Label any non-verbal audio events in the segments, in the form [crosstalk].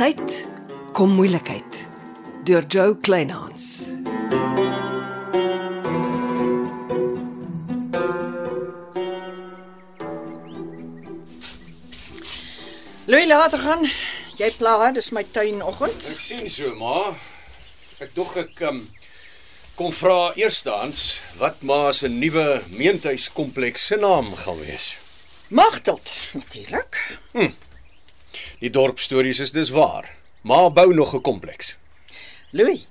tyd kom moeilikheid deur Joe Kleinhans. Louis laat gaan. Jy pla, dis my tuinoggend. Ek sien so, ma. Ek dog ek um, kom vra eerstens wat ma se nuwe meentuiskompleks se naam gaan wees. Magteld, natuurlik. Die dorpstories is dis waar. Ma bou nog 'n kompleks. Louis,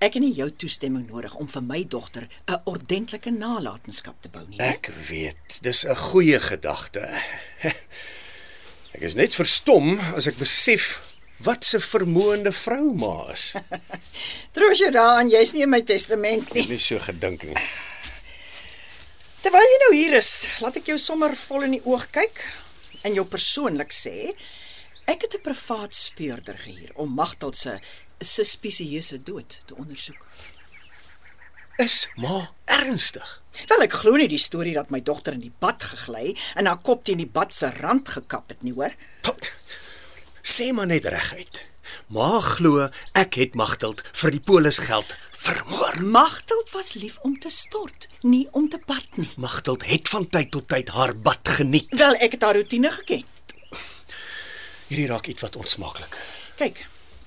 ek het nie jou toestemming nodig om vir my dogter 'n ordentlike nalatenskap te bou nie. né? Ek weet, dis 'n goeie gedagte. [laughs] Ek is net verstom as ek besef wat 'n vermoënde vrou ma is. [laughs] Troos jy daaraan, jy's nie in my testament Ek nie. het nie so gedink nie. [sighs] Terwyl jy nou hier is, laat ek jou sommer vol in die oog kyk en jou persoonlik sê, ek het 'n privaat speurder gehuur om Magteld se suspisieuse dood te ondersoek. Is ma ernstig? Wel ek glo nie die storie dat my dogter in die bad gegly en haar kop teen die bad se rand gekap het nie, hoor. Sê maar net reguit. Ma glo ek het Magteld vir die polisgeld vermoor. Magteld was lief om te stort, nie om te bad nie. Magteld het van tyd tot tyd haar bad geniet. Wel, ek het haar roetine geken. Hierdie raak iets wat onsmaaklik. Kyk,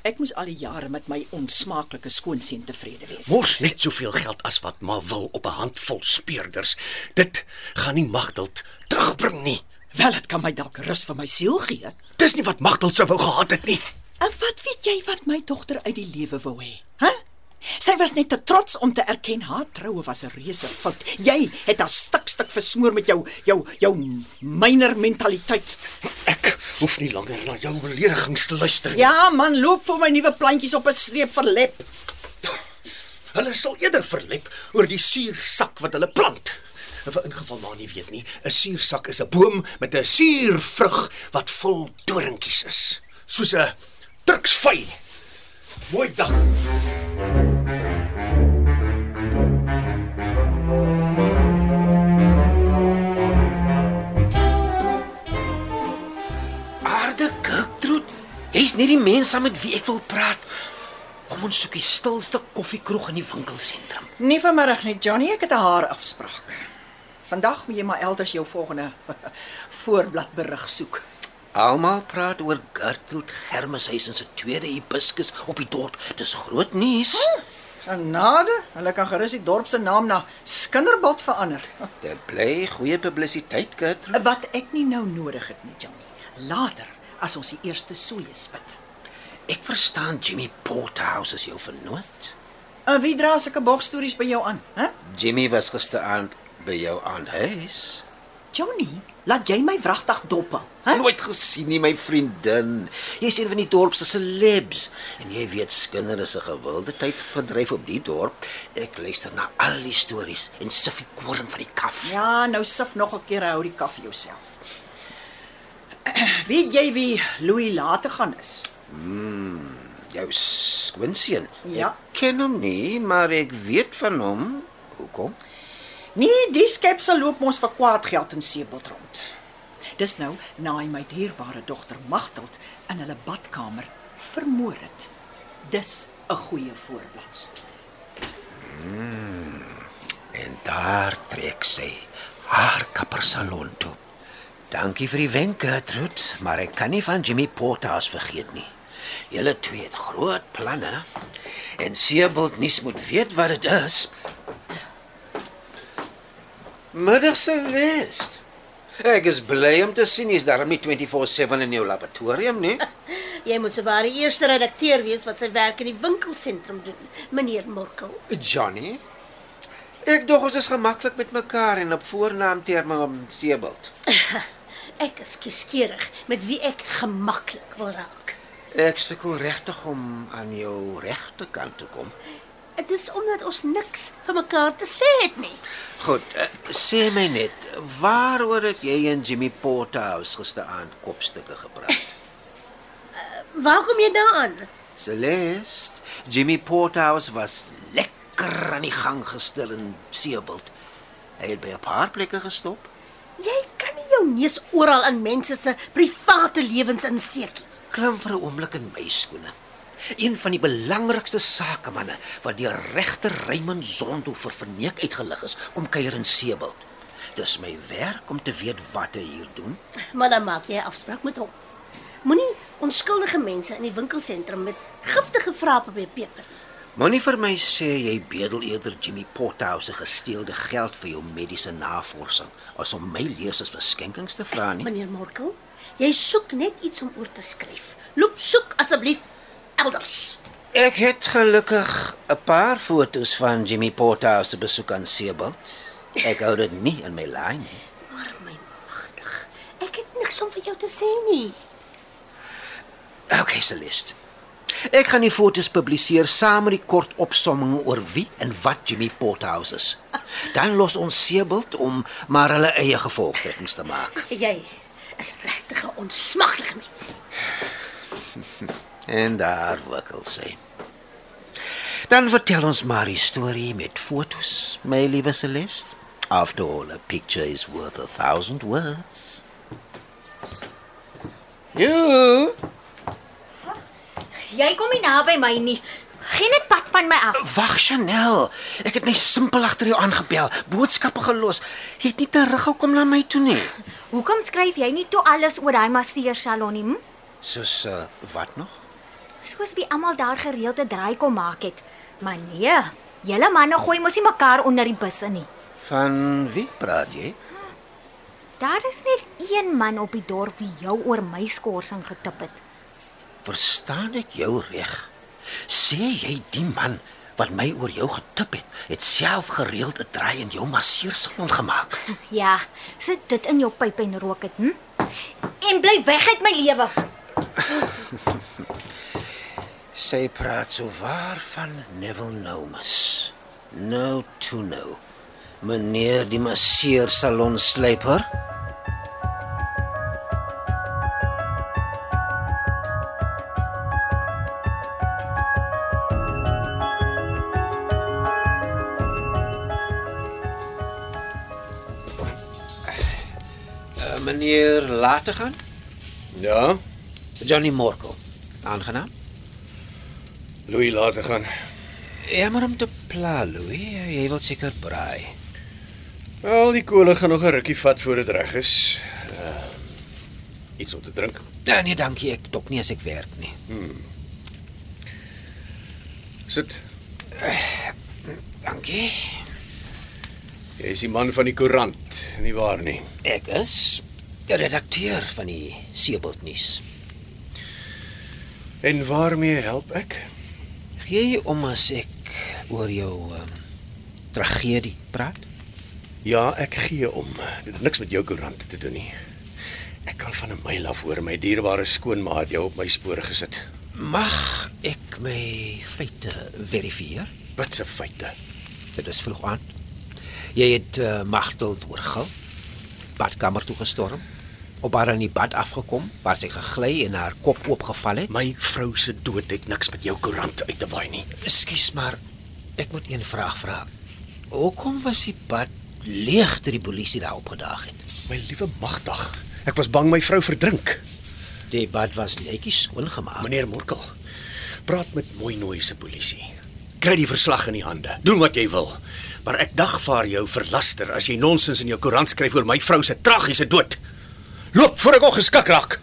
ek moes al die jare met my onsmaaklike skoonseun tevrede wees. Mors net soveel geld as wat ma wil op 'n handvol speurders. Dit gaan nie Magteld terugbring nie. Wel, dit kan my dalk rus vir my siel gee. Dis nie wat Magteld sou wou gehad het nie. En wat weet jy wat my dogter uit die lewe wou hê? Hæ? Sy was net te trots om te erken haar troue was 'n reuse fout. Jy het haar stuk stuk versmoor met jou jou jou myner mentaliteit. Ek hoef nie langer na jou beledigings te luister nie. Ja man, loop vir my nuwe plantjies op 'n streep verlep. Hulle sal eerder verlep oor die suursak wat hulle plant. En vir ingeval maar nie weet nie, 'n suursak is 'n boom met 'n suurvrug wat vol doringkies is, soos 'n truksvy. Mooi dag. Jy's nie die mens saam met wie ek wil praat. Kom ons soek die stilste koffiekroeg in die winkelsentrum. Nie vanmiddag nie, Johnny, ek het 'n haarafspraak. Vandag moet jy maar elders jou volgende [laughs] voorblad berig soek. Almal praat oor Gertrude Germeshuisen se tweede hibiscus op die dorp. Dis groot nuus. Genade, hulle kan gerus die dorp se naam na Skinderbad verander. Dit bly goeie publisiteit, Gertrude. Wat ek nie nou nodig het nie, Johnny. Later, as ons die eerste soeie spit. Ek verstaan Jimmy Porterhouse is jou vernoot. En wie dra sulke bogstories by jou aan, hè? Jimmy was gisteraand by jou aan huis. Johnny, laat jy my wragtig dop hou, hè? Nooit gesien nie, my vriendin. Jy's een van die dorp se celebs en jy weet skinder is 'n gewilde tyd verdryf op die dorp. Ek luister na al die stories en sif die koring van die kaf. Ja, nou sif nog 'n keer hou die koffie jouself. Weet jy wie Louis later gaan is? Jou skoonseun. Ja. Ek ken hom nie, maar ek weet van hom. Hoekom? Nee, die skepsel loop mos vir kwaad geld in Sebald rond. Dis nou na my dierbare dogter Magteld in hulle badkamer vermoor het. Dis 'n goeie voorblad. En daar trek sy haar kappersalon toe. Dankie vir die wenk, Gertrude, maar ek kan nie van Jimmy Porterhouse vergeet nie. Julle twee het groot planne en Sebald nuus moet weet wat dit is. Middag Celeste. Ek is bly om te sien jy's daarom nie 24/7 in jou laboratorium nie. [laughs] Jy moet se ware eerste redakteur wees wat sy werk in die winkelsentrum doen, meneer Morkel. Johnny. Ek dog ons is gemaklik met mekaar en op voornaamterme om Sebald. [laughs] Ek is kieskeurig met wie ek gemaklik wil raak. Ek sukkel regtig om aan jou regte kant te kom. Dit is omdat ons niks vir mekaar te sê het nie. Goed, uh, sê my net, waaroor het jy en Jimmy Porterhouse gisteraand kopstukke gepraat? [laughs] Waar kom jy daaraan? Celeste, Jimmy Porterhouse was lekker aan die gang gister in Seebult. Hy het by 'n paar plekke gestop. Jou neus oral in mense se private lewens insteek nie. klim vir 'n oomblik in my skoene. Een van die belangrikste sakemanne wat deur regter Raymond Zondo vir verneek uitgelig is, kom kuier in Sebald. Dis my werk om te weet wat hy hier doen. Maar dan maak jy 'n afspraak met hom. Moenie onskuldige mense in die winkelsentrum met giftige vrae probeer peper. Moenie vir my sê jy bedel eerder Jimmy Pothouse se gesteelde geld vir jou mediese navorsing as om my lesers vir skenkings te vra nie. Meneer Morkel, jy soek net iets om oor te skryf. Loop soek asseblief elders. Ek het gelukkig 'n paar foto's van Jimmy Pothouse se besoek aan Sebald. Ek hou dit nie in my lyn nie. Maar my magtig, ek het niks om vir jou te sê nie. Okay, Celeste. Ek gaan die foto's publiseer saam met die kort opsomming oor wie en wat Jimmy Pothouse is. Dan los ons Sebald om maar hulle eie gevolgtrekkings te maak. Jy is regtig 'n onsmaklike mens. [laughs] En daar wikkel sy. Dan vertel ons maar die storie met foto's, my liewe Celeste. After all, a picture is worth a thousand words. Jo, Jy kom nie naby my nie. Geen net pad van my af. wag Chanel. Ek het my simpel agter jou aangebel, boodskappe gelos. Jy het nie teruggekom na my toe nie. Hoekom skryf jy nie toe alles oor daai masseursalon nie? Hm? Soos uh, wat nog? Soos wie almal daar gereeld 'n draai kom maak het. Maar nee, julle manne gooi mos nie mekaar onder die busse nie. Van wie praat jy? Daar is net een man op die dorp wie jou oor my skorsing getip het. Verstaan ek jou reg? Sê jy die man wat my oor jou getip het, het self gereeld 'n draai in jou masseursalon gemaak? [laughs] Ja, sit dit in jou pyp en rook dit, hm? En bly weg uit my lewe. [laughs] Sy praat so waar van Neville Nomus. No to no. Meneer die masseursalon slyper. Meneer later gaan? Ja, Johnny Morkel. Aangenaam. Louis laat gaan. Ja, maar om te pla, Louis, jy wil seker braai. Wel, die kole gaan nog 'n rukkie vat voor dit reg is. Uh, iets om te drink. Nee, nee, dankie, ek dop nie as ek werk nie. Sit. Dankie. Jy is die man van die koerant, nie waar nie? Ek is die redakteur van die Seebald nuus. En waarmee help ek? Gee jy om as ek oor jou um, tragedie praat? Ja, ek gee om. Dit het niks met jou koerant te doen nie. Ek kan van 'n myl af hoor my dierbare skoonmaat jou op my spoor gesit. Mag ek my feite verifieer? Wat se feite? Dit is vroeg aan. Jy het uh, Magtel oorgil. Badkamer toe gestorm. Op haar in die bad afgekom waar sy gegly en haar kop oopgeval het. My vrou se dood het niks met jou koerant uit te waai nie. Ekskuus, maar ek moet een vraag vra. Hoekom was die bad leeg toe die polisie daar opgedaag het? My liewe magdag. Ek was bang my vrou verdrink. Die bad was netjies skoongemaak. Meneer Morkel, praat met mooi nooi se polisie. Kry die verslag in die hande. Doen wat jy wil. Maar ek dagvaar jou verlaster as jy nonsens in jou koerant skryf oor my vrou se tragiese dood. Loop voor ek al geskik raak.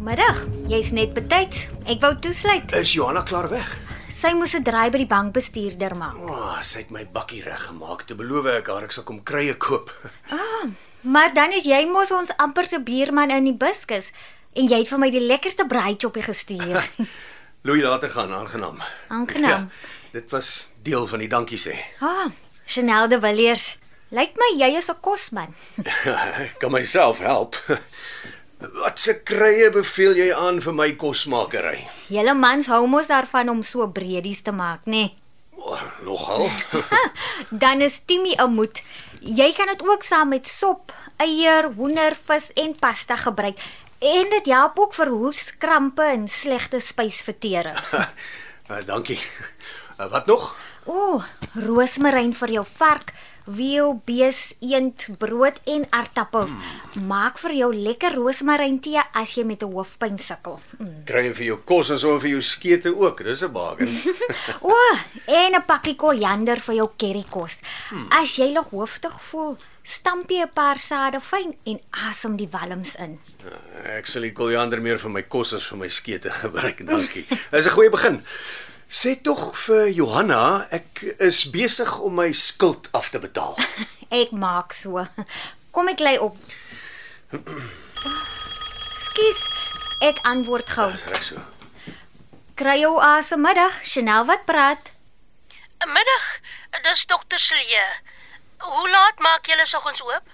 Middag, jy's net betyds. Ek wou toesluit. Is Johanna klaar weg? Sy moes 'n draai by die bankbestuurder maak. O, oh, sy het my bakkie reggemaak. Te beloof ek haar ek sal kom krye koop. [laughs] Maar dan is jy mos ons amper se buurman in die buskus en jy het vir my die lekkerste braaitjie gestuur. [laughs] Louis laat gaan, aangenaam. Aangenaam. [laughs] Ja, dit was deel van die dankie sê. Ah, Chanel de Villiers. Lyk my jy is 'n kosman. ek kan myself help. Wat se krye beveel jy aan vir my kosmakery? Julle mans hou mos daarvan om so breedies te maak, nê? Nee. Oh, nogal. [laughs] [laughs] Dan is Timmy 'n moed. Jy kan dit ook saam met sop, eier, hoender, vis en pasta gebruik. En dit help ook vir hoeskrampe en slegte spysvertering. Uh, [laughs] dankie. Uh, wat nog? O, oh, roosmaryn vir jou vark, wiel, bees, eend, brood en aartappels. Mm. Maak vir jou lekker roosmaryn tee as jy met 'n hoofpyn sukkel. Mm. Kry vir jou kos en so vir jou skete ook. Dis 'n bargain. [laughs] O, oh, en 'n pakkie koriander vir jou currykos. Hmm. As jy nog hooftig voel, stamp jy 'n paar sade fyn en asem die walms in. Ek sal die koriander meer vir my kos as vir my skete [laughs] gebruik. Dankie. Dis 'n goeie begin. Sê tog vir Johanna, ek is besig om my skuld af te betaal. [laughs] Ek maak so. Kom ek lê op. Skus, ek antwoord gou. Dis reg so. Kry jou asem middag, Chanel wat praat. Middag, dis dokter Silje. Hoe laat maak julle soggens oop?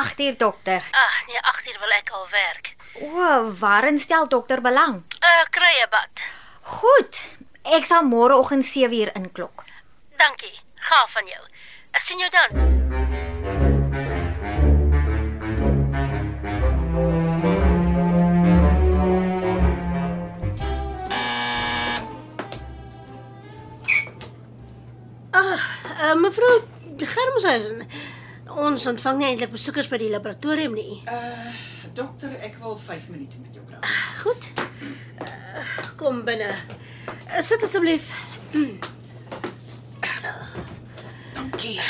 8 uur dokter. Ag, nee, 8 uur wil ek al werk. O, waarin stel dokter belang? Uh, kry 'n bad. Goed. Ek sal môreoggend 7 uur inklok. Dankie. Gaaf van jou. Ek sien jou dan. Ah, uh, mevrou Germshuisen. Ons ontvang nie eintlik besoekers by die laboratorium nie. Uh, dokter, ek wil 5 minute met jou praat. Goed. Kom binne. Uh, sit asseblief. Dankie.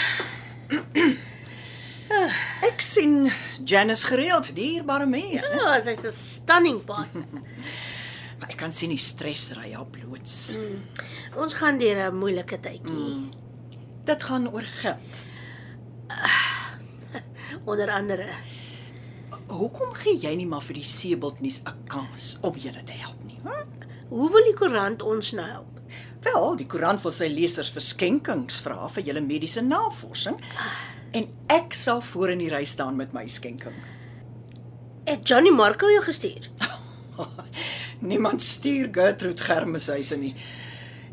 ek sien Janice gereeld, dierbare mens. Ja, sy's 'n stunning partner. [laughs] Maar ek kan sien die stres ry haar bloots. Ons gaan deur 'n moeilike tydjie. Dit gaan oor geld. Onder andere. Hoekom gee jy nie maar vir die Seebildnuus 'n kans om julle te help nie? Hm? Hoe wil die koerant ons nou help? Wel, die koerant wil sy lesers vir skenkings vra vir julle mediese navorsing en ek sal voor in die ry staan met my skenking. Het Johnny Marco jou gestuur? [laughs] Niemand stuur Gertrude Germeshuise nie.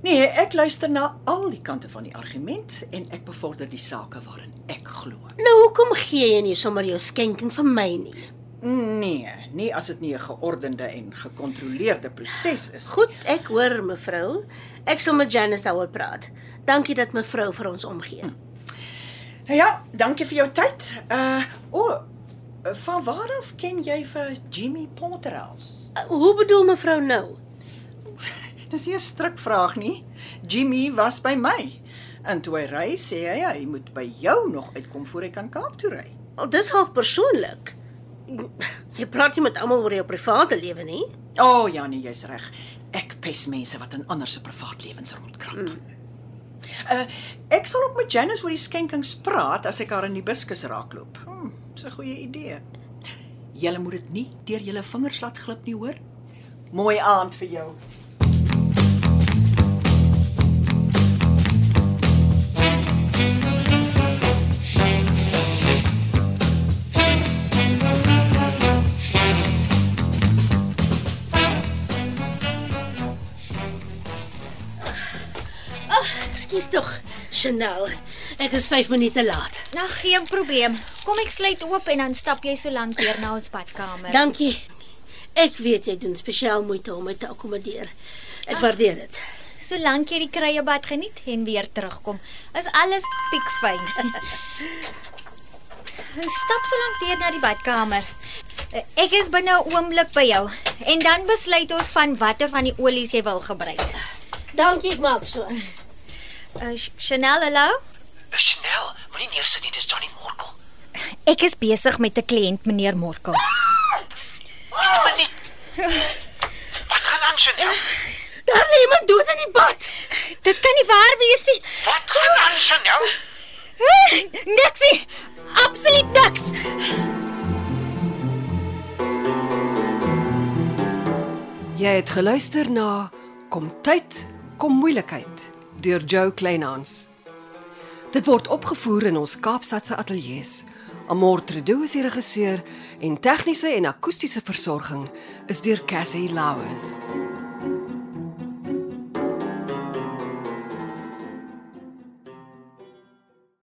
Nee, ek luister na al die kante van die argument en ek bevorder die sake waarin ek glo. Nou hoekom gee jy nie sommer jou skenking vir my nie? Nee, nie as dit nie 'n geordende en gekontroleerde proses is. Goed, ek hoor mevrou. Ek sal met Janice daaroor praat. Dankie dat mevrou vir ons omgee. Nou ja, dankie vir jou tyd. Uh o, oh, van waar af ken jy vir Jimmy Potterhouse? Uh, hoe bedoel mevrou nou? [laughs] Dis nie 'n strikvraag nie. Jimmy was by my. En toe hy ry, sê hy hy moet by jou nog uitkom voor hy kan Kaap toe ry. Al dis half persoonlik. Jy praat nie met almal oor jou private lewe nie. O, oh, ja nee, jy's reg. Ek pes mense wat in ander se privaatlewens rondkrap. Mm. Uh ek sal ook met Janice oor die skenkings praat as ek haar in die buskus raakloop. Hm, dis 'n goeie idee. Julle moet dit nie deur julle vingers laat glip nie, hoor? Mooi aand vir jou. Ekskuus tog, Chanel. Ek is 5 minute laat. Nou geen probleem. Kom ek sluit oop en dan stap jy so lank deur na ons badkamer. Dankie. Ek weet jy doen spesiaal moeite om my te akkommodeer. Ek waardeer dit. Solank jy die kruiebad geniet en weer terugkom, is alles piekfyn. [laughs] Stap so lank deur na die badkamer. Ek is binne 'n oomblik by jou en dan besluit ons van watter van die olies jy wil gebruik. Dankie, ek maak so. Uh, Chanel, hallo? Chanel, moenie neersit nie, dis Johnny Morkel. Ek is besig met 'n kliënt, meneer Morkel. Moenie. Wat gaan aan, Chanel? Daar lê iemand dood in die bad. Dit kan nie waar wees nie. Wat gaan aan, Chanel? Niks nie. Absoluut niks. Jy het geluister na Kom tyd, kom moeilikheid deur Jo Kleinhans. Dit word opgevoer in ons Kaapstadse ateljee se. Amor Tredo is die regisseur en tegniese en akoestiese versorging is deur Cassie Louws.